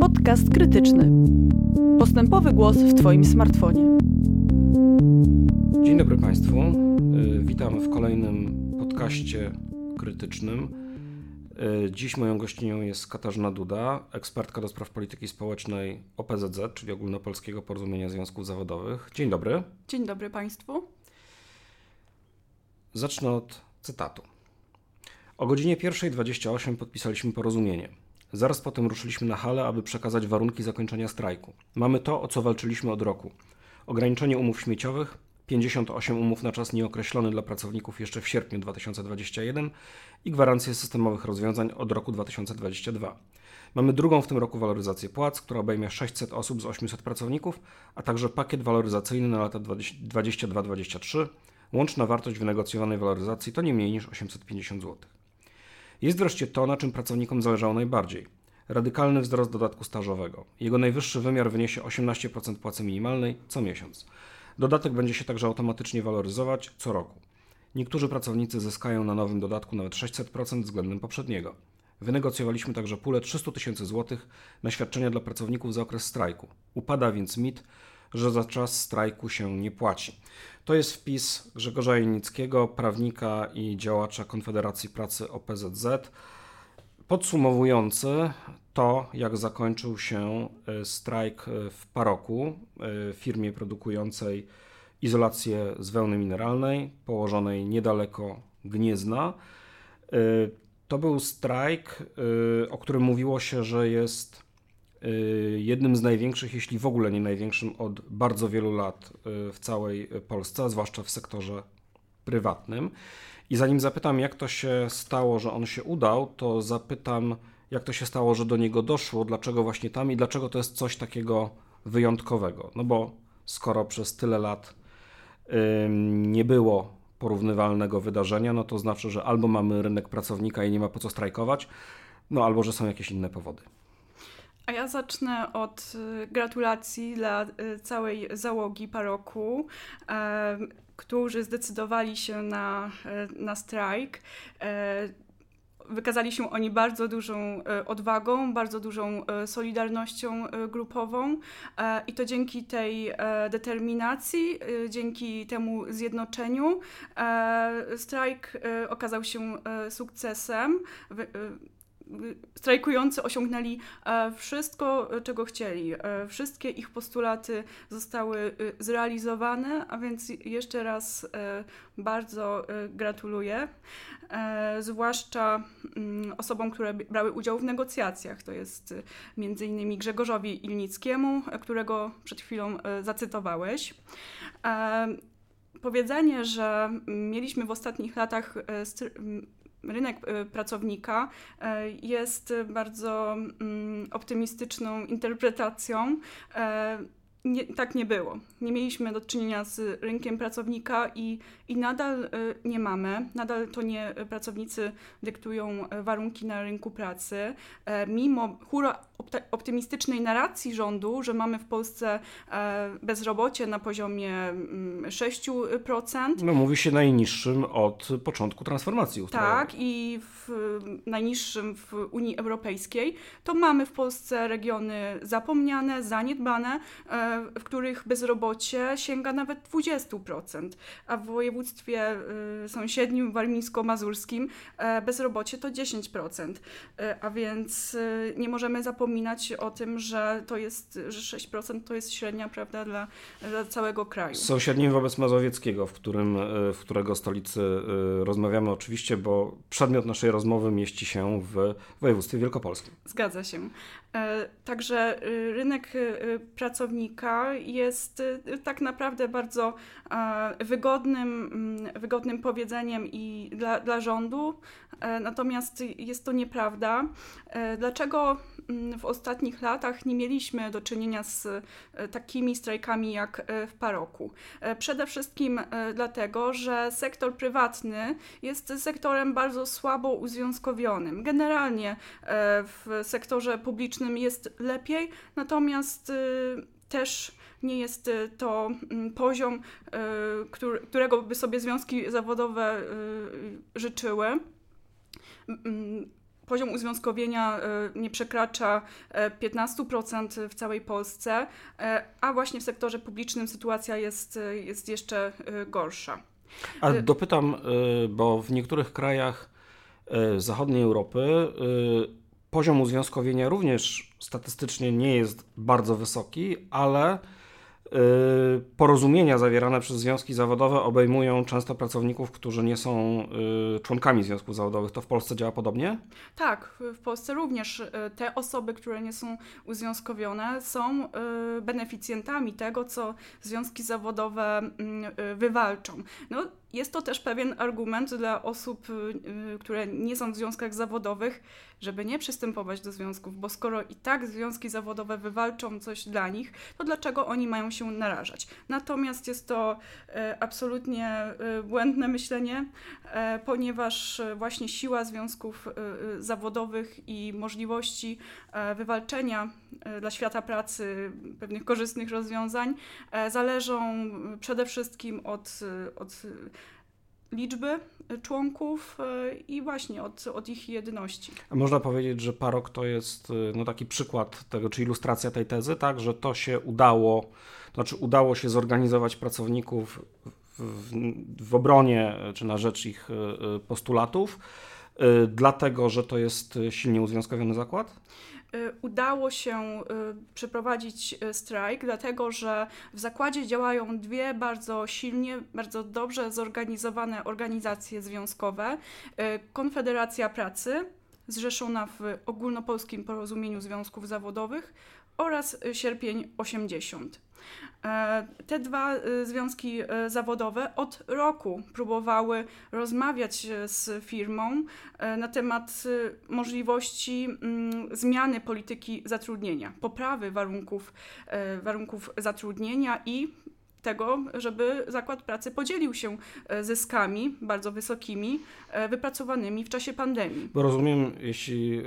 Podcast krytyczny. Postępowy głos w Twoim smartfonie. Dzień dobry Państwu. Y, Witam w kolejnym podcaście krytycznym. Y, Dziś moją gościnią jest Katarzyna Duda, ekspertka do spraw polityki społecznej OPZZ, czyli Ogólnopolskiego Porozumienia Związków Zawodowych. Dzień dobry. Dzień dobry Państwu. Zacznę od cytatu. O godzinie 1.28 podpisaliśmy porozumienie. Zaraz potem ruszyliśmy na halę, aby przekazać warunki zakończenia strajku. Mamy to, o co walczyliśmy od roku. Ograniczenie umów śmieciowych, 58 umów na czas nieokreślony dla pracowników jeszcze w sierpniu 2021 i gwarancje systemowych rozwiązań od roku 2022. Mamy drugą w tym roku waloryzację płac, która obejmie 600 osób z 800 pracowników, a także pakiet waloryzacyjny na lata 2022-2023. Łączna wartość wynegocjowanej waloryzacji to nie mniej niż 850 zł. Jest wreszcie to, na czym pracownikom zależało najbardziej. Radykalny wzrost dodatku stażowego. Jego najwyższy wymiar wyniesie 18% płacy minimalnej co miesiąc. Dodatek będzie się także automatycznie waloryzować co roku. Niektórzy pracownicy zyskają na nowym dodatku nawet 600% względem poprzedniego. Wynegocjowaliśmy także pulę 300 tysięcy złotych na świadczenia dla pracowników za okres strajku. Upada więc mit, że za czas strajku się nie płaci. To jest wpis Grzegorza Janickiego, prawnika i działacza Konfederacji Pracy OPZZ, podsumowujący to, jak zakończył się e, strajk e, w Paroku, e, firmie produkującej izolację z wełny mineralnej, położonej niedaleko Gniezna. To był strajk, o którym mówiło się, że jest jednym z największych, jeśli w ogóle nie największym, od bardzo wielu lat w całej Polsce, zwłaszcza w sektorze prywatnym. I zanim zapytam, jak to się stało, że on się udał, to zapytam, jak to się stało, że do niego doszło, dlaczego właśnie tam i dlaczego to jest coś takiego wyjątkowego. No bo skoro przez tyle lat nie było porównywalnego wydarzenia, no to znaczy, że albo mamy rynek pracownika i nie ma po co strajkować, no albo że są jakieś inne powody. A ja zacznę od y, gratulacji dla y, całej załogi Paroku, którzy zdecydowali się na, y, na strajk. E, wykazali się oni bardzo dużą e, odwagą, bardzo dużą e, solidarnością grupową i to dzięki tej determinacji, dzięki temu zjednoczeniu strajk okazał się sukcesem strajkujący osiągnęli e, wszystko, czego chcieli. E, wszystkie ich postulaty zostały e, zrealizowane, a więc jeszcze raz bardzo gratuluję. Zwłaszcza mm, osobom, które brały udział w negocjacjach. To jest między innymi Grzegorzowi Ilnickiemu, którego przed chwilą zacytowałeś. Powiedzenie, że mieliśmy w ostatnich latach rynek y, pracownika y, jest bardzo mm, optymistyczną interpretacją y, nie, tak nie było. Nie mieliśmy do czynienia z rynkiem pracownika i, i nadal nie mamy. Nadal to nie pracownicy dyktują e, warunki na rynku pracy. E, mimo hura optymistycznej narracji rządu, że mamy w Polsce e, bezrobocie na poziomie 6%. Mm, no mówi się najniższym od początku transformacji ustrojowej. Tak i w najniższym w Unii Europejskiej, to mamy w Polsce regiony zapomniane, zaniedbane, w których bezrobocie sięga nawet 20%, a w województwie y, sąsiednim warmińsko-mazurskim e, bezrobocie to 10%. E, a więc y, nie możemy zapominać o tym, że to jest, że 6% to jest średnia, prawda, dla, dla całego kraju. Sąsiednim wobec Mazowieckiego, w, którym, e, w którego stolicy rozmawiamy oczywiście, bo przedmiot naszej rozmowy mieści się w województwie wielkopolskim. Zgadza się. Także rynek pracownika jest tak naprawdę bardzo e, wygodnym, mm, wygodnym powiedzeniem i dla, dla rządu, e, natomiast jest to nieprawda. E, dlaczego mm, w ostatnich latach nie mieliśmy do czynienia z takimi strajkami jak w Paroku? Przede wszystkim dlatego, że sektor prywatny jest sektorem bardzo słabo uzwiązkowionym. Generalnie w sektorze publicznym jest lepiej, natomiast też nie jest to mm, poziom, którego by sobie związki zawodowe życzyły. Poziom uzwiązkowienia nie przekracza 15% w całej Polsce, a właśnie w sektorze publicznym sytuacja jest, jest jeszcze gorsza. A dopytam, bo w niektórych krajach zachodniej Europy poziom uzwiązkowienia również statystycznie nie jest bardzo wysoki, ale porozumienia zawierane przez związki zawodowe obejmują często pracowników, którzy nie są y, członkami związków zawodowych. To w Polsce działa podobnie? Tak, w Polsce również y, te osoby, które nie są uzwiązkowione, są beneficjentami tego, co związki zawodowe mm, wywalczą. No, jest to też pewien argument dla osób, które nie są w związkach zawodowych, żeby nie przystępować do związków, bo skoro i tak związki zawodowe wywalczą coś dla nich, to dlaczego oni mają się narażać? Natomiast jest to e, absolutnie błędne myślenie, ponieważ właśnie siła związków zawodowych i możliwości wywalczenia dla świata pracy pewnych korzystnych rozwiązań zależą przede wszystkim od, od liczby członków e, i właśnie od, od ich jedności. Można powiedzieć, że Parok to jest e, no, taki przykład tego, czy ilustracja tej tezy, tak, że to się udało, to znaczy udało się zorganizować pracowników w, w obronie czy na rzecz ich postulatów, dlatego, że to jest silnie uzwiązkowiony zakład? Y, udało się y, przeprowadzić y, strajk, dlatego że w zakładzie działają dwie bardzo silnie, bardzo dobrze zorganizowane organizacje związkowe. Konfederacja Pracy, zrzeszona w Ogólnopolskim Porozumieniu Związków Zawodowych oraz Sierpień 80. E, te dwa e, związki e, zawodowe od roku próbowały rozmawiać z firmą na temat możliwości mm, zmiany polityki zatrudnienia, poprawy warunków, warunków zatrudnienia i tego, żeby zakład pracy podzielił się zyskami bardzo wysokimi, wypracowanymi w czasie pandemii. Bo rozumiem, jeśli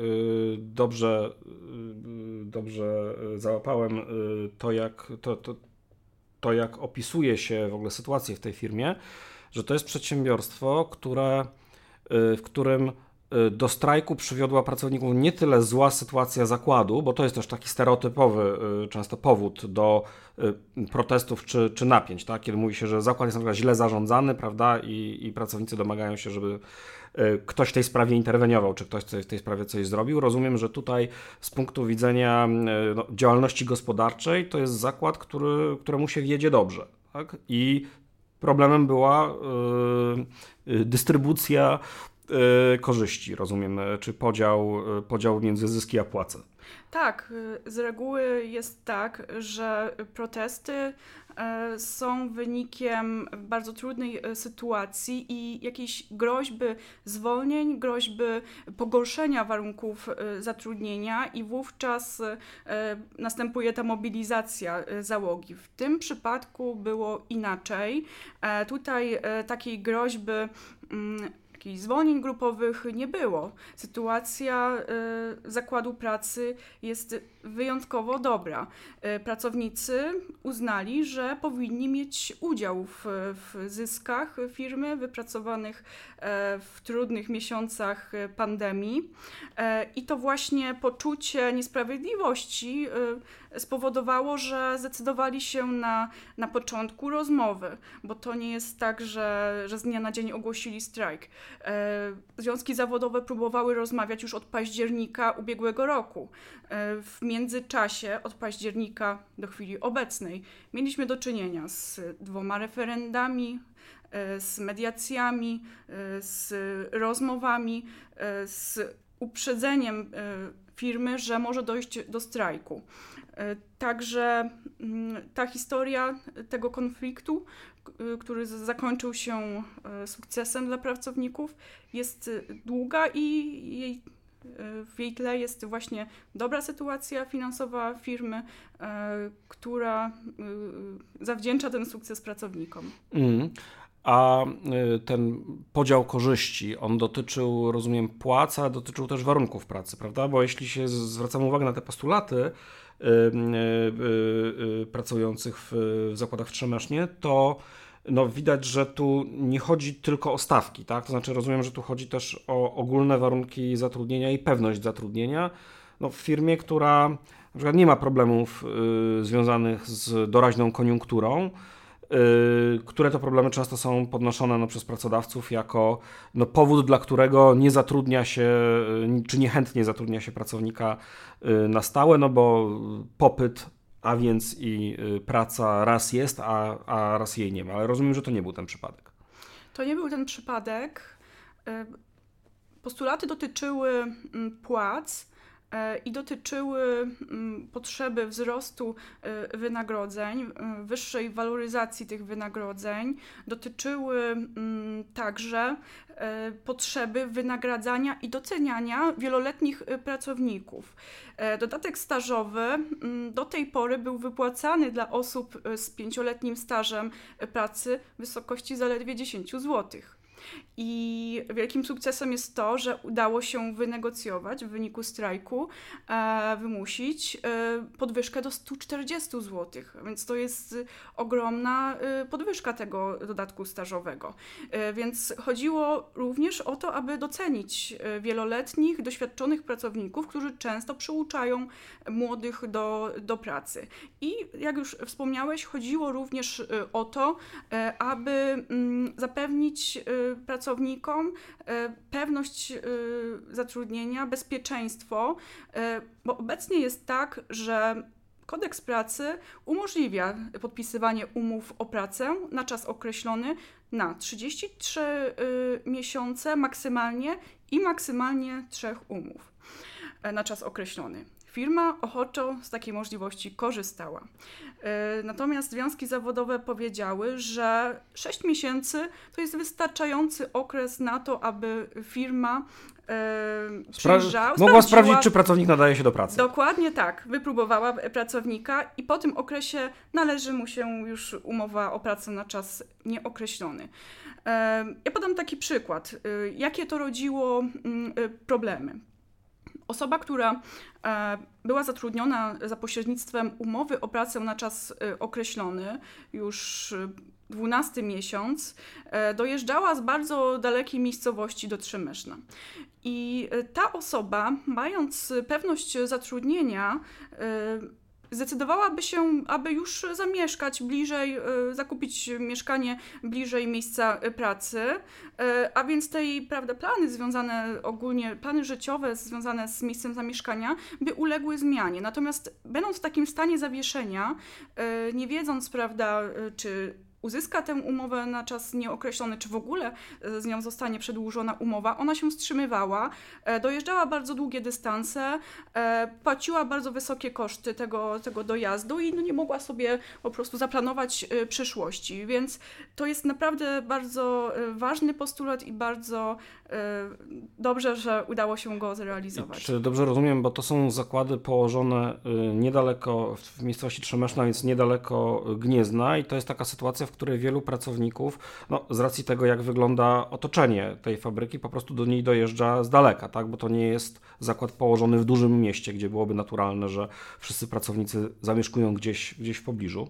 dobrze, dobrze załapałem to, jak to, to, to, jak opisuje się w ogóle sytuację w tej firmie, że to jest przedsiębiorstwo, które, w którym do strajku przywiodła pracowników nie tyle zła sytuacja zakładu, bo to jest też taki stereotypowy y, często powód do protestów czy, czy napięć, tak? kiedy mówi się, że zakład jest na przykład źle zarządzany, prawda, i, i pracownicy domagają się, żeby ktoś w tej sprawie interweniował, czy ktoś w tej sprawie coś zrobił. Rozumiem, że tutaj z punktu widzenia no, działalności gospodarczej to jest zakład, który, któremu się wiedzie dobrze. Tak? I problemem była yy, dystrybucja korzyści, rozumiem, czy podział, yy, podział między zyski a płace. Tak, z reguły jest tak, że protesty E, są wynikiem bardzo trudnej e, sytuacji i jakiejś groźby zwolnień, groźby pogorszenia warunków e, zatrudnienia, i wówczas następuje ta mobilizacja załogi. W tym przypadku było inaczej. Tutaj takiej groźby jakichś zwolnień grupowych nie było. Sytuacja y, zakładu pracy jest wyjątkowo dobra. Y, pracownicy uznali, że powinni mieć udział w, w zyskach firmy wypracowanych e, w trudnych miesiącach pandemii. E, I to właśnie poczucie niesprawiedliwości spowodowało, że zdecydowali się na, na początku rozmowy, bo to nie jest tak, że, że z dnia na dzień ogłosili strajk. E, związki zawodowe próbowały rozmawiać już od października ubiegłego roku. E, w międzyczasie, od października do chwili obecnej, mieliśmy do czynienia z dwoma referendami, e, z mediacjami, z rozmowami, z uprzedzeniem firmy, że może dojść do strajku. Także mm, ta historia tego konfliktu który zakończył się sukcesem dla pracowników, jest długa i jej, w jej tle jest właśnie dobra sytuacja finansowa firmy, która zawdzięcza ten sukces pracownikom. Mm. A ten podział korzyści, on dotyczył, rozumiem, płac, a dotyczył też warunków pracy, prawda? Bo jeśli się zwracamy uwagę na te postulaty, pracujących w zakładach Trzemesznie, to no widać, że tu nie chodzi tylko o stawki, tak? To znaczy rozumiem, że tu chodzi też o ogólne warunki zatrudnienia i pewność zatrudnienia. No, w firmie, która na przykład nie ma problemów y, związanych z doraźną koniunkturą, y, które to problemy często są podnoszone no, przez pracodawców jako no, powód, dla którego nie zatrudnia się, y, czy niechętnie zatrudnia się pracownika y, na stałe, no bo popyt a więc i y, praca raz jest, a, a raz jej nie ma. Ale rozumiem, że to nie był ten przypadek. To nie był ten przypadek. Y, postulaty dotyczyły mm, płac i dotyczyły mm, potrzeby wzrostu e, wynagrodzeń, e, wyższej waloryzacji tych wynagrodzeń, dotyczyły mm, także potrzeby wynagradzania i doceniania wieloletnich pracowników. Dodatek stażowy mm, do tej pory był wypłacany dla osób z pięcioletnim stażem pracy w wysokości zaledwie 10 złotych. I wielkim sukcesem jest to, że udało się wynegocjować w wyniku strajku, e, wymusić e, podwyżkę do 140 zł, więc to jest ogromna e, podwyżka tego dodatku stażowego. E, więc chodziło również o to, aby docenić e, wieloletnich, doświadczonych pracowników, którzy często przyuczają młodych do, do pracy. I jak już wspomniałeś, chodziło również e, o to, aby mm, zapewnić pracownikom e, pewność e, zatrudnienia, bezpieczeństwo, e, bo obecnie jest tak, że Kodeks pracy umożliwia podpisywanie umów o pracę na czas określony na 33 miesiące maksymalnie i maksymalnie trzech umów na czas określony. Firma ochoczo z takiej możliwości korzystała. E, natomiast związki zawodowe powiedziały, że 6 miesięcy to jest wystarczający okres na to, aby firma e, przyjrzała. Mogła sprawdzić, czy pracownik nadaje się do pracy. Dokładnie tak. Wypróbowała pracownika i po tym okresie należy mu się już umowa o pracę na czas nieokreślony. E, ja podam taki przykład. Jakie to rodziło mm, problemy? Osoba, która e, była zatrudniona za pośrednictwem umowy o pracę na czas e, określony, już 12 miesiąc, e, dojeżdżała z bardzo dalekiej miejscowości do Trzemeszna. I ta osoba, mając pewność zatrudnienia, zdecydowałaby się, aby już zamieszkać bliżej, e, zakupić mieszkanie bliżej miejsca e, pracy, e, a więc tej, prawda, plany związane ogólnie, plany życiowe związane z miejscem zamieszkania by uległy zmianie. Natomiast będąc w takim stanie zawieszenia, nie wiedząc, prawda, czy uzyska tę umowę na czas nieokreślony, czy w ogóle e, z nią zostanie przedłużona umowa, ona się wstrzymywała, e, dojeżdżała bardzo długie dystanse, e, płaciła bardzo wysokie koszty tego, tego dojazdu i no nie mogła sobie po prostu zaplanować przyszłości. Więc to jest naprawdę bardzo ważny postulat i bardzo dobrze, że udało się go zrealizować. Czy dobrze rozumiem, bo to są zakłady położone niedaleko, w miejscowości Trzemeszna, więc niedaleko Gniezna i to jest taka sytuacja, w której wielu pracowników, no, z racji tego, jak wygląda otoczenie tej fabryki, po prostu do niej dojeżdża z daleka, tak? bo to nie jest zakład położony w dużym mieście, gdzie byłoby naturalne, że wszyscy pracownicy zamieszkują gdzieś, gdzieś w pobliżu.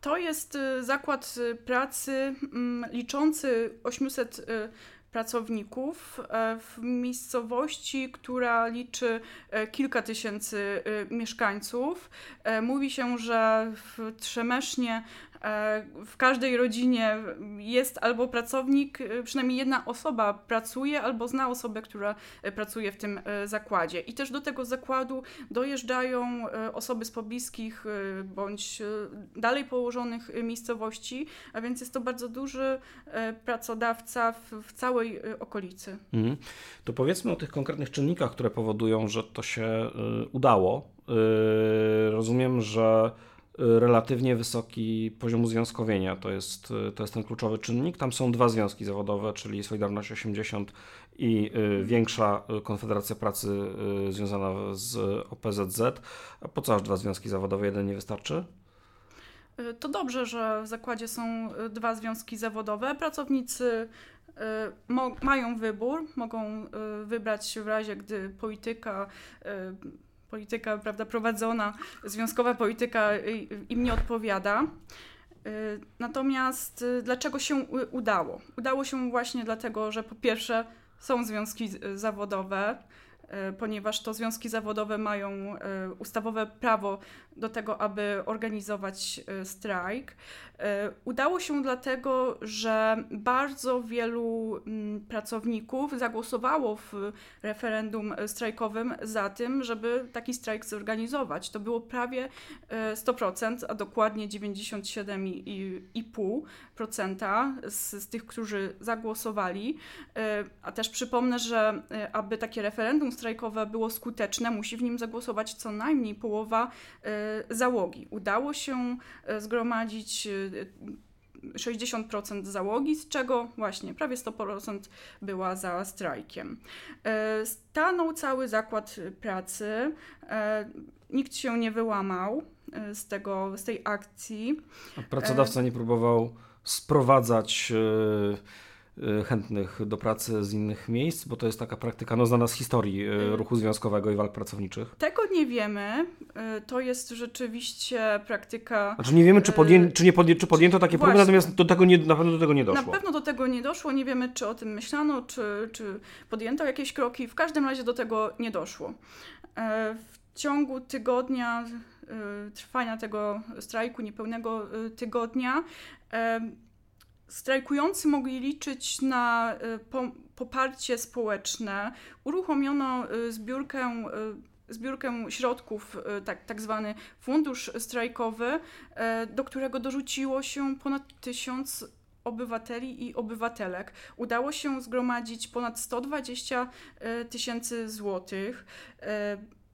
To jest y, zakład y, pracy mm, liczący 800 y, pracowników w miejscowości, która liczy kilka tysięcy mieszkańców. Mówi się, że w Trzemesznie E, w każdej rodzinie jest albo pracownik, e, przynajmniej jedna osoba pracuje, albo zna osobę, która e, pracuje w tym zakładzie. I też do tego zakładu dojeżdżają osoby z pobliskich bądź dalej położonych miejscowości, a więc jest to bardzo duży pracodawca w, w całej okolicy. Mhm. To powiedzmy o tych konkretnych czynnikach, które powodują, że to się udało. Rozumiem, że relatywnie wysoki poziom uzwiązkowienia. To jest, to jest ten kluczowy czynnik. Tam są dwa związki zawodowe, czyli Solidarność 80 i y, większa Konfederacja Pracy y, związana z OPZZ. A po co aż dwa związki zawodowe? Jeden nie wystarczy? Y, to dobrze, że w zakładzie są dwa związki zawodowe. Pracownicy mają wybór, mogą wybrać w razie, gdy polityka polityka prawda, prowadzona, związkowa polityka im nie odpowiada. Natomiast dlaczego się udało? Udało się właśnie dlatego, że po pierwsze są związki zawodowe, E, ponieważ to związki zawodowe mają ustawowe prawo do tego, aby organizować strajk. Udało się dlatego, że bardzo wielu mm, pracowników zagłosowało w referendum strajkowym za tym, żeby taki strajk zorganizować. To było prawie 100%, a dokładnie 97,5% z, z tych, którzy zagłosowali. A też przypomnę, że aby takie referendum strajkowe było skuteczne, musi w nim zagłosować co najmniej połowa e, załogi. Udało się e, zgromadzić 60% e, załogi, z czego właśnie prawie 100% była za strajkiem. Stanął cały zakład pracy, nikt się nie wyłamał z, tego, z tej akcji. A pracodawca nie próbował sprowadzać chętnych do pracy z innych miejsc, bo to jest taka praktyka no, znana z historii y, y. ruchu związkowego i walk pracowniczych? Tego nie wiemy. To jest rzeczywiście praktyka. Znaczy nie wiemy, czy, podję, czy, nie podję, czy podjęto takie próby, natomiast do tego nie, na pewno do tego nie doszło. Na pewno do tego nie doszło. Nie wiemy, czy o tym myślano, czy, czy podjęto jakieś kroki. W każdym razie do tego nie doszło. W ciągu tygodnia trwania tego strajku, niepełnego tygodnia, Strajkujący mogli liczyć na y, poparcie społeczne. Uruchomiono y, zbiórkę y, zbiórkę środków, tak, tak zwany fundusz strajkowy, do którego dorzuciło się ponad tysiąc obywateli i obywatelek. Udało się zgromadzić ponad 120 tysięcy złotych.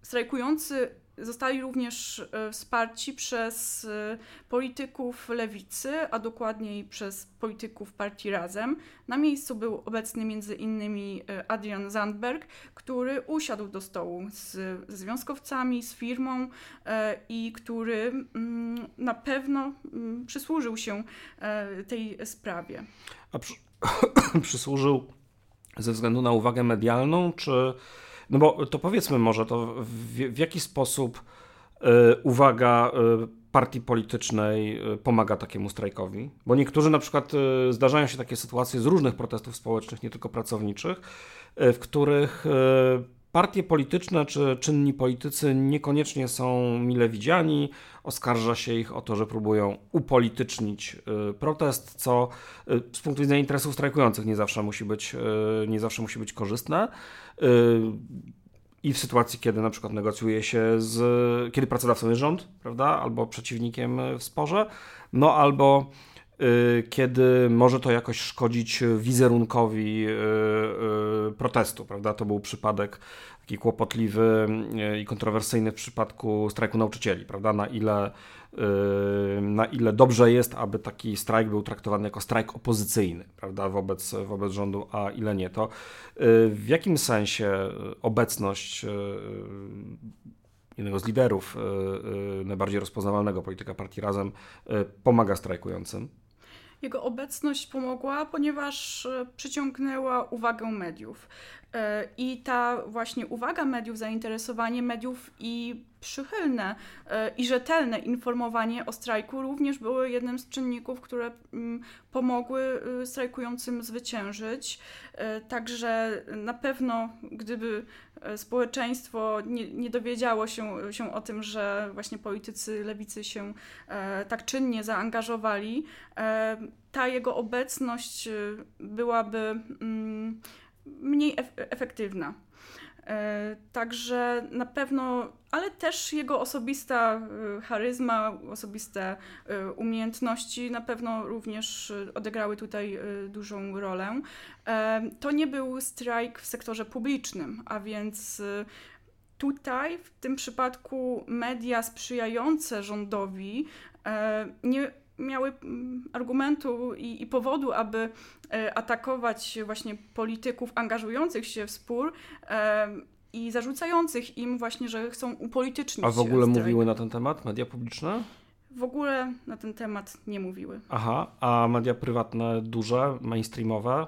Strajkujący Zostali również e, wsparci przez e, polityków lewicy, a dokładniej przez polityków partii Razem. Na miejscu był obecny innymi e, Adrian Zandberg, który usiadł do stołu z, ze związkowcami, z firmą i który mm, na pewno mm, przysłużył się tej sprawie. A przy, przysłużył ze względu na uwagę medialną, czy no bo to powiedzmy może, to w, w jaki sposób y, uwaga y, partii politycznej pomaga takiemu strajkowi? Bo niektórzy na przykład zdarzają się takie sytuacje z różnych protestów społecznych, nie tylko pracowniczych, w których partie polityczne czy czynni politycy niekoniecznie są mile widziani. Oskarża się ich o to, że próbują upolitycznić protest, co z punktu widzenia interesów strajkujących nie zawsze musi być, nie zawsze musi być korzystne. I w sytuacji, kiedy na przykład negocjuje się z, kiedy pracodawcą jest rząd, prawda, albo przeciwnikiem w sporze, no albo y, kiedy może to jakoś szkodzić wizerunkowi y, y, protestu, prawda? To był przypadek taki kłopotliwy i kontrowersyjny w przypadku strajku nauczycieli, prawda? Na ile na ile dobrze jest, aby taki strajk był traktowany jako strajk opozycyjny prawda, wobec, wobec rządu, a ile nie. To w jakim sensie obecność jednego z liderów najbardziej rozpoznawalnego polityka partii Razem pomaga strajkującym? Jego obecność pomogła, ponieważ przyciągnęła uwagę mediów. I ta właśnie uwaga mediów, zainteresowanie mediów i przychylne e, i rzetelne informowanie o strajku również były jednym z czynników, które mm, pomogły y, strajkującym zwyciężyć. E, także na pewno, gdyby e, społeczeństwo nie, nie dowiedziało się, się o tym, że właśnie politycy lewicy się tak czynnie zaangażowali, ta jego obecność byłaby mm, mniej efektywna. E, także na pewno, ale też jego osobista e, charyzma, osobiste e, umiejętności na pewno również odegrały tutaj dużą rolę. To nie był strajk w sektorze publicznym, a więc tutaj w tym przypadku media sprzyjające rządowi nie miały mm, argumentu i, i, powodu, aby e, atakować właśnie polityków angażujących się w spór e, i zarzucających im właśnie, że chcą upolitycznić. A w ogóle mówiły na ten temat media publiczne? W ogóle na ten temat nie mówiły. Aha, a media prywatne, duże, mainstreamowe?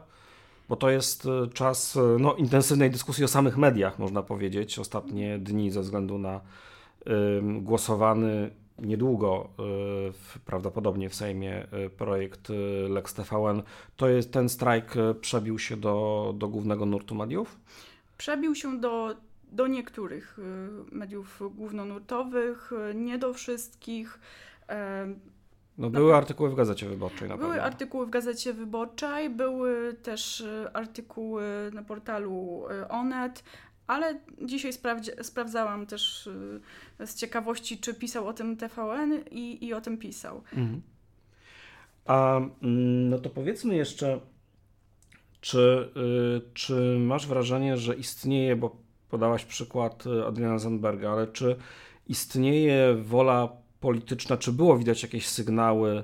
Bo to jest e, czas no, intensywnej dyskusji o samych mediach, można powiedzieć, ostatnie dni ze względu na y, głosowany niedługo w, prawdopodobnie w Sejmie projekt Lex TVN, to jest ten strajk przebił się do, do głównego nurtu mediów? Przebił się do, do niektórych mediów głównonurtowych, nie do wszystkich. No, były artykuły w Gazecie Wyborczej na były pewno. artykuły w Gazecie Wyborczej, były też artykuły na portalu Onet, ale dzisiaj sprawdzałam też y, z ciekawości, czy pisał o tym TVN i, i o tym pisał. Mhm. A mm, no to powiedzmy jeszcze, czy, y, czy masz wrażenie, że istnieje, bo podałaś przykład y, Adriana Zandberga, ale czy istnieje wola polityczna, czy było widać jakieś sygnały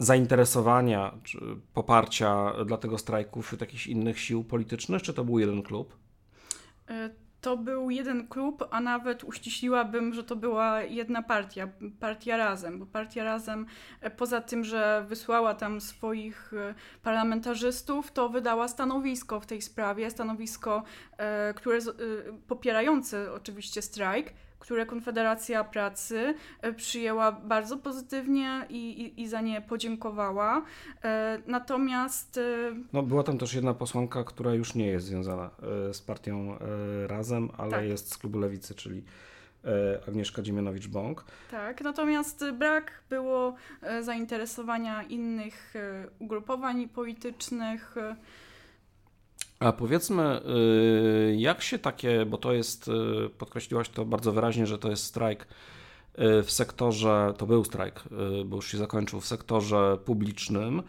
zainteresowania czy poparcia dla tego strajku wśród jakichś innych sił politycznych, czy to był jeden klub? E, to był jeden klub, a nawet uściśliłabym, że to była jedna partia, partia Razem, bo partia Razem e, poza tym, że wysłała tam swoich e, parlamentarzystów, to wydała stanowisko w tej sprawie, stanowisko, które popierające oczywiście strajk, które Konfederacja Pracy e, przyjęła bardzo pozytywnie i, i, i za nie podziękowała. E, natomiast. E, no, była tam też jedna posłanka, która już nie jest związana z partią Razem, ale tak. jest z klubu Lewicy, czyli. Agnieszka Dziemianowicz-Bąk. Tak, natomiast brak było zainteresowania innych ugrupowań politycznych. A powiedzmy, y, jak się takie, bo to jest, y, podkreśliłaś to bardzo wyraźnie, że to jest strajk y, w sektorze, to był strajk, bo już się zakończył w sektorze publicznym,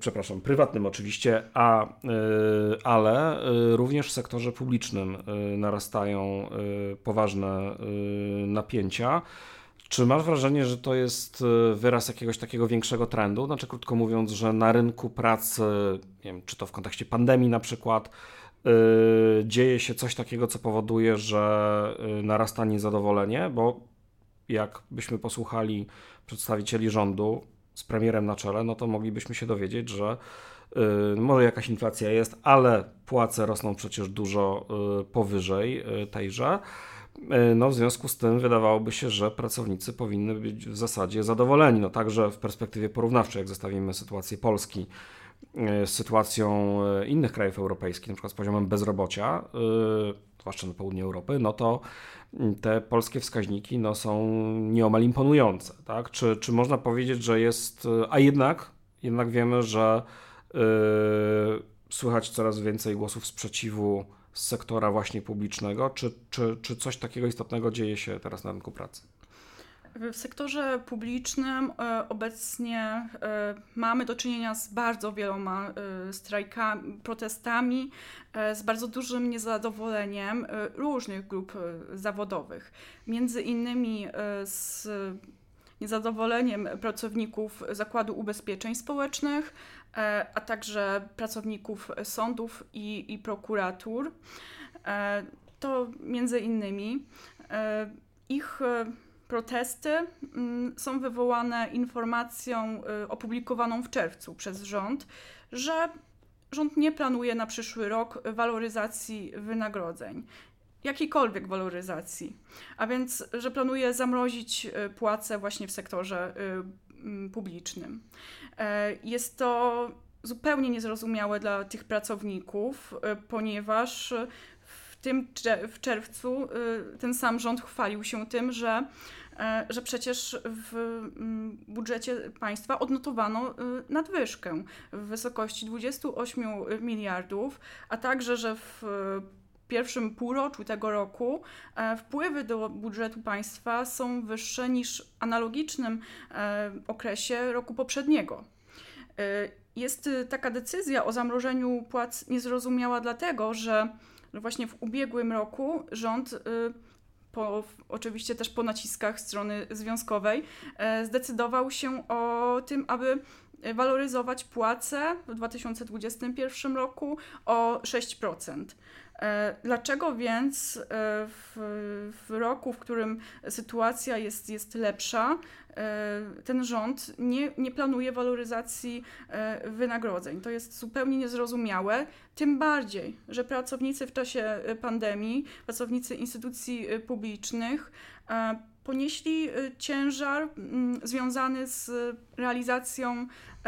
przepraszam, prywatnym oczywiście, a, ale również w sektorze publicznym narastają poważne napięcia. Czy masz wrażenie, że to jest e, wyraz jakiegoś takiego większego trendu? Znaczy, krótko mówiąc, że na rynku pracy, nie wiem, czy to w kontekście pandemii na przykład, yy, dzieje się coś takiego, co powoduje, że yy, narasta niezadowolenie, bo jak byśmy posłuchali przedstawicieli rządu z premierem na czele, no to moglibyśmy się dowiedzieć, że yy, może jakaś inflacja jest, ale płace rosną przecież dużo powyżej tejże. E, no, w związku z tym wydawałoby się, że pracownicy powinny być w zasadzie zadowoleni. No, także w perspektywie porównawczej, jak zestawimy sytuację Polski e, z sytuacją e, innych krajów europejskich, na przykład z poziomem bezrobocia, zwłaszcza na południu Europy, no to mm, te polskie wskaźniki no, są nieomal imponujące. Tak? Czy, czy można powiedzieć, że jest, a jednak, jednak wiemy, że yy, słychać coraz więcej głosów sprzeciwu z sektora właśnie publicznego? Czy, czy, czy coś takiego istotnego dzieje się teraz na rynku pracy? W sektorze publicznym e, obecnie e, mamy do czynienia z bardzo wieloma e, strajkami, protestami, z bardzo dużym niezadowoleniem różnych grup zawodowych. Między innymi z niezadowoleniem pracowników Zakładu Ubezpieczeń Społecznych, a także pracowników sądów i, i prokuratur. E, to między innymi e, ich protesty mm, są wywołane informacją opublikowaną w czerwcu przez rząd, że rząd nie planuje na przyszły rok waloryzacji wynagrodzeń jakiejkolwiek waloryzacji, a więc, że planuje zamrozić płace właśnie w sektorze publicznym. E, jest to zupełnie niezrozumiałe dla tych pracowników, e, ponieważ w tym w czerwcu e, ten sam rząd chwalił się tym, że, że przecież w mm, budżecie państwa odnotowano nadwyżkę w wysokości 28 miliardów, a także, że w pierwszym półroczu tego roku wpływy do budżetu państwa są wyższe niż w analogicznym okresie roku poprzedniego. Y, jest y, taka decyzja o zamrożeniu płac niezrozumiała dlatego, że właśnie w ubiegłym roku rząd, y, po, oczywiście też po naciskach strony związkowej, zdecydował się o tym, aby waloryzować płace w 2021 roku o 6%. E, dlaczego więc e, w, w, roku, w którym sytuacja jest, jest lepsza, e, ten rząd nie, nie planuje waloryzacji wynagrodzeń? To jest zupełnie niezrozumiałe. Tym bardziej, że pracownicy w czasie pandemii, pracownicy instytucji publicznych ponieśli ciężar mm, związany z realizacją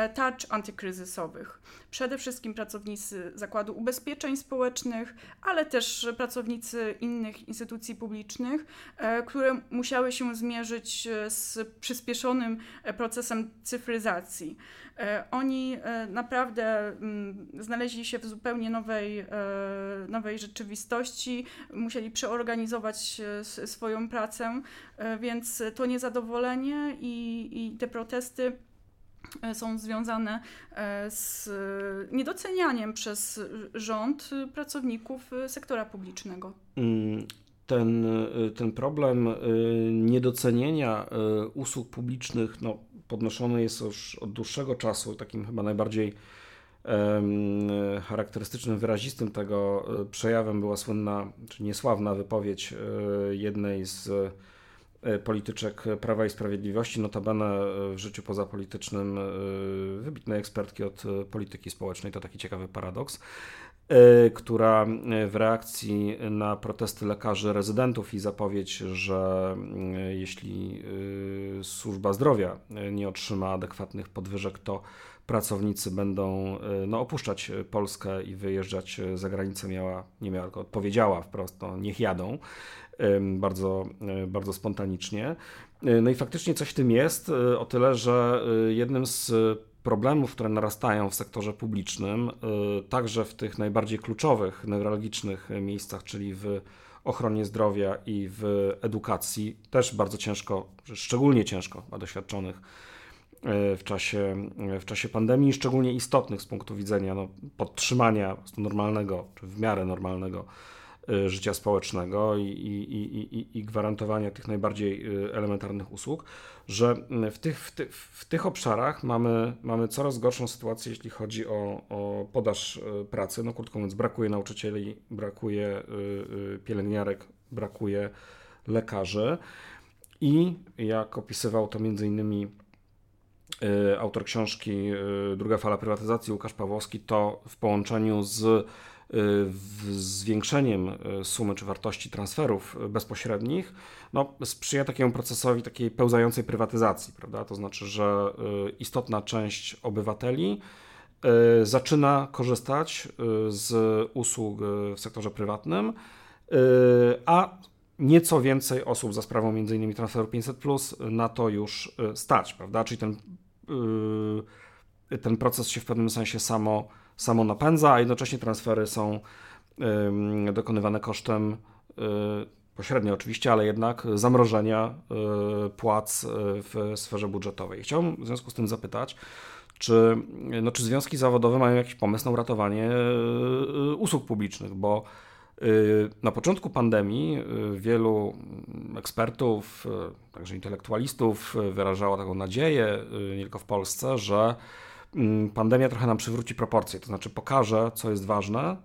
tarcz antykryzysowych przede wszystkim pracownicy Zakładu Ubezpieczeń Społecznych, ale też pracownicy innych instytucji publicznych, e, które musiały się zmierzyć e, z przyspieszonym e, procesem cyfryzacji. Oni naprawdę mm, znaleźli się w zupełnie nowej, nowej rzeczywistości, musieli przeorganizować swoją pracę, więc to niezadowolenie i, i te protesty E, są związane e, z niedocenianiem przez rząd pracowników sektora publicznego. Mm, ten, ten problem e, niedocenienia usług publicznych no, podnoszony jest już od dłuższego czasu. Takim chyba najbardziej charakterystycznym, wyrazistym tego przejawem była słynna, czy niesławna wypowiedź jednej z E, polityczek Prawa i Sprawiedliwości, notabene e, w życiu pozapolitycznym e, wybitnej ekspertki od polityki społecznej, to taki ciekawy paradoks, która w reakcji na protesty lekarzy rezydentów i zapowiedź, że jeśli służba zdrowia nie otrzyma adekwatnych podwyżek, to pracownicy będą no, opuszczać Polskę i wyjeżdżać za granicę, miała, nie miała, tylko odpowiedziała wprost, no, niech jadą bardzo, e, bardzo spontanicznie. E, no i faktycznie coś w tym jest, e, o tyle, że jednym z problemów, które narastają w sektorze publicznym, także w tych najbardziej kluczowych, newralgicznych miejscach, czyli w ochronie zdrowia i w edukacji, też bardzo ciężko, szczególnie ciężko dla doświadczonych w czasie, w czasie pandemii, szczególnie istotnych z punktu widzenia no, podtrzymania normalnego, czy w miarę normalnego życia społecznego i, i, i, i gwarantowania tych najbardziej y, elementarnych usług, że w tych, w, ty, w tych obszarach mamy, mamy coraz gorszą sytuację, jeśli chodzi o, o podaż y, pracy. No krótko mówiąc, brakuje nauczycieli, brakuje pielęgniarek, brakuje lekarzy. I jak opisywał to między innymi autor książki Druga fala prywatyzacji Łukasz Pawłowski, to w połączeniu z zwiększeniem e, sumy czy wartości transferów bezpośrednich, no, sprzyja takiemu procesowi takiej pełzającej prywatyzacji, prawda? To znaczy, że e, istotna część obywateli e, zaczyna korzystać z usług w sektorze prywatnym, a nieco więcej osób za sprawą m.in. transferu 500 na to już stać, prawda? Czyli ten, ten proces się w pewnym sensie samo samo napędza, a jednocześnie transfery są dokonywane kosztem y, pośrednio oczywiście, ale jednak zamrożenia y, płac y, w sferze budżetowej. Chciałbym w związku z tym zapytać, czy, no, czy związki zawodowe mają jakiś pomysł na uratowanie usług publicznych, bo na początku pandemii wielu ekspertów, także intelektualistów wyrażało taką nadzieję, nie tylko w Polsce, że pandemia trochę nam przywróci proporcje, to znaczy pokaże, co jest ważne,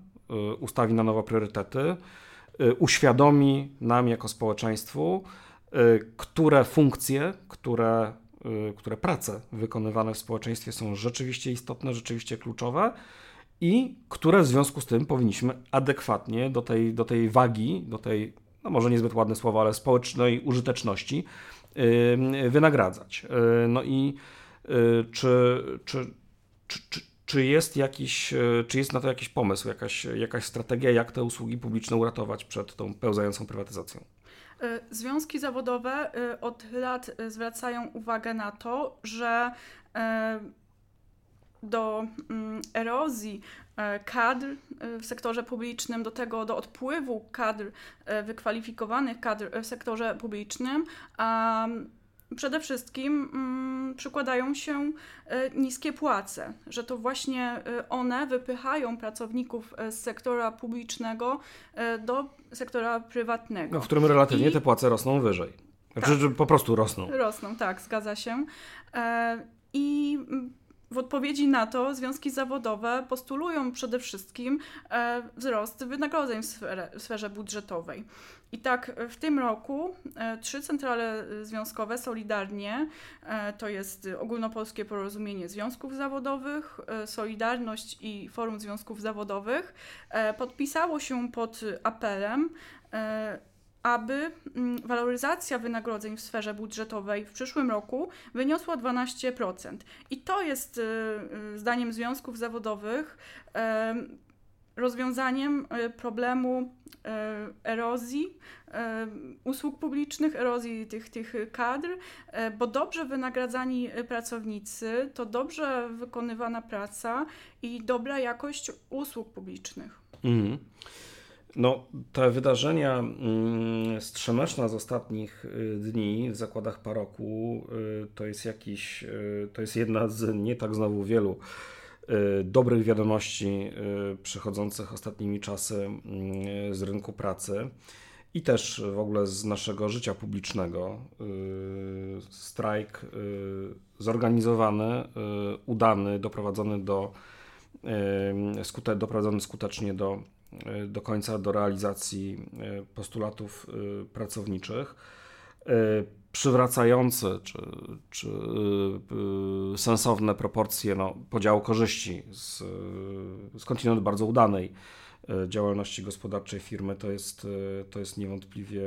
y, ustawi na nowo priorytety, y, uświadomi nam jako społeczeństwu, y, które funkcje, które, które prace wykonywane w społeczeństwie są rzeczywiście istotne, rzeczywiście kluczowe i które w związku z tym powinniśmy adekwatnie do tej, do tej wagi, do tej, no może niezbyt ładne słowo, ale społecznej użyteczności wynagradzać. No i Y, czy, czy, czy, czy, jest jakiś, y, czy jest na to jakiś pomysł, jakaś, jakaś strategia, jak te usługi publiczne uratować przed tą pełzającą prywatyzacją? Y, związki zawodowe od lat zwracają uwagę na to, że do mm, erozji kadr w sektorze publicznym, do tego, do odpływu kadr, wykwalifikowanych kadr w sektorze publicznym, przede wszystkim mm, przykładają się e, niskie płace, że to właśnie e, one wypychają pracowników e, z sektora publicznego do sektora prywatnego. No, w którym relatywnie I... te płace rosną wyżej. Znaczy, tak. po prostu rosną. Rosną, tak, zgadza się. I w odpowiedzi na to związki zawodowe postulują przede wszystkim wzrost wynagrodzeń w, sferze, w sferze budżetowej. I tak w tym roku trzy centrale związkowe solidarnie, to jest Ogólnopolskie Porozumienie Związków Zawodowych, Solidarność i Forum Związków Zawodowych, podpisało się pod apelem aby mm, waloryzacja wynagrodzeń w sferze budżetowej w przyszłym roku wyniosła 12%. I to jest, y, y, zdaniem związków zawodowych, rozwiązaniem y, problemu erozji usług publicznych, erozji tych, tych kadr, bo dobrze wynagradzani pracownicy to dobrze wykonywana praca i dobra jakość usług publicznych. Mm. No, te wydarzenia mm, strzemeszna z ostatnich y, dni w zakładach paroku y, to jest jakiś, y, to jest jedna z nie tak znowu wielu dobrych wiadomości przychodzących ostatnimi czasy z rynku pracy i też w ogóle z naszego życia publicznego. Strajk zorganizowany, udany, doprowadzony do doprowadzony skutecznie do do końca, do realizacji e, postulatów e, pracowniczych, przywracające czy, czy sensowne proporcje no, podziału korzyści z skądinąd bardzo udanej działalności gospodarczej firmy, to jest, to jest niewątpliwie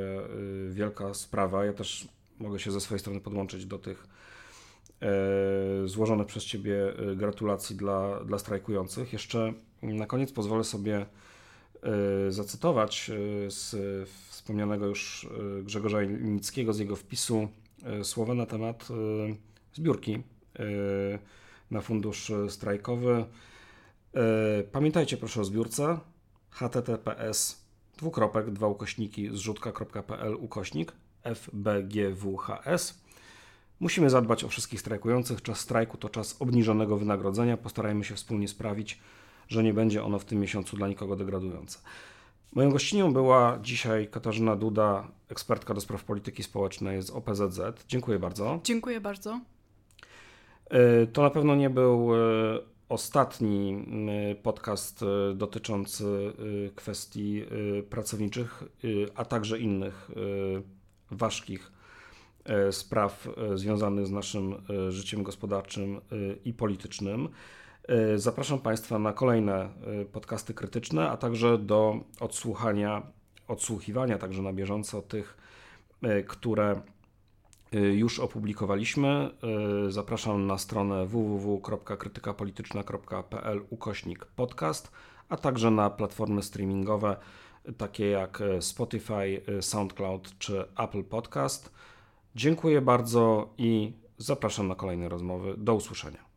wielka sprawa. Ja też mogę się ze swojej strony podłączyć do tych złożonych przez Ciebie gratulacji dla, dla strajkujących. Jeszcze na koniec pozwolę sobie E, zacytować e, z wspomnianego już e, Grzegorza Nickiego, z jego wpisu słowa na temat zbiórki na fundusz strajkowy. Pamiętajcie proszę o zbiórce https dwukropek, dwa ukośniki zrzutka.pl ukośnik FBGWHS. Musimy zadbać o wszystkich strajkujących. Czas strajku to czas obniżonego wynagrodzenia. Postarajmy się wspólnie sprawić, że nie będzie ono w tym miesiącu dla nikogo degradujące. Moją gościnią była dzisiaj Katarzyna Duda, ekspertka do spraw polityki społecznej z OPZZ. Dziękuję bardzo. Dziękuję bardzo. E, to na pewno nie był e, ostatni podcast e, dotyczący kwestii pracowniczych, a także innych ważkich spraw związanych z naszym życiem gospodarczym i politycznym. E, zapraszam Państwa na kolejne e, podcasty krytyczne, a także do odsłuchania, odsłuchiwania także na bieżąco tych, e, które już opublikowaliśmy. Zapraszam na stronę www.krytykapolityczna.pl ukośnik podcast, a także na platformy streamingowe takie jak Spotify, SoundCloud czy Apple Podcast. Dziękuję bardzo i zapraszam na kolejne rozmowy. Do usłyszenia.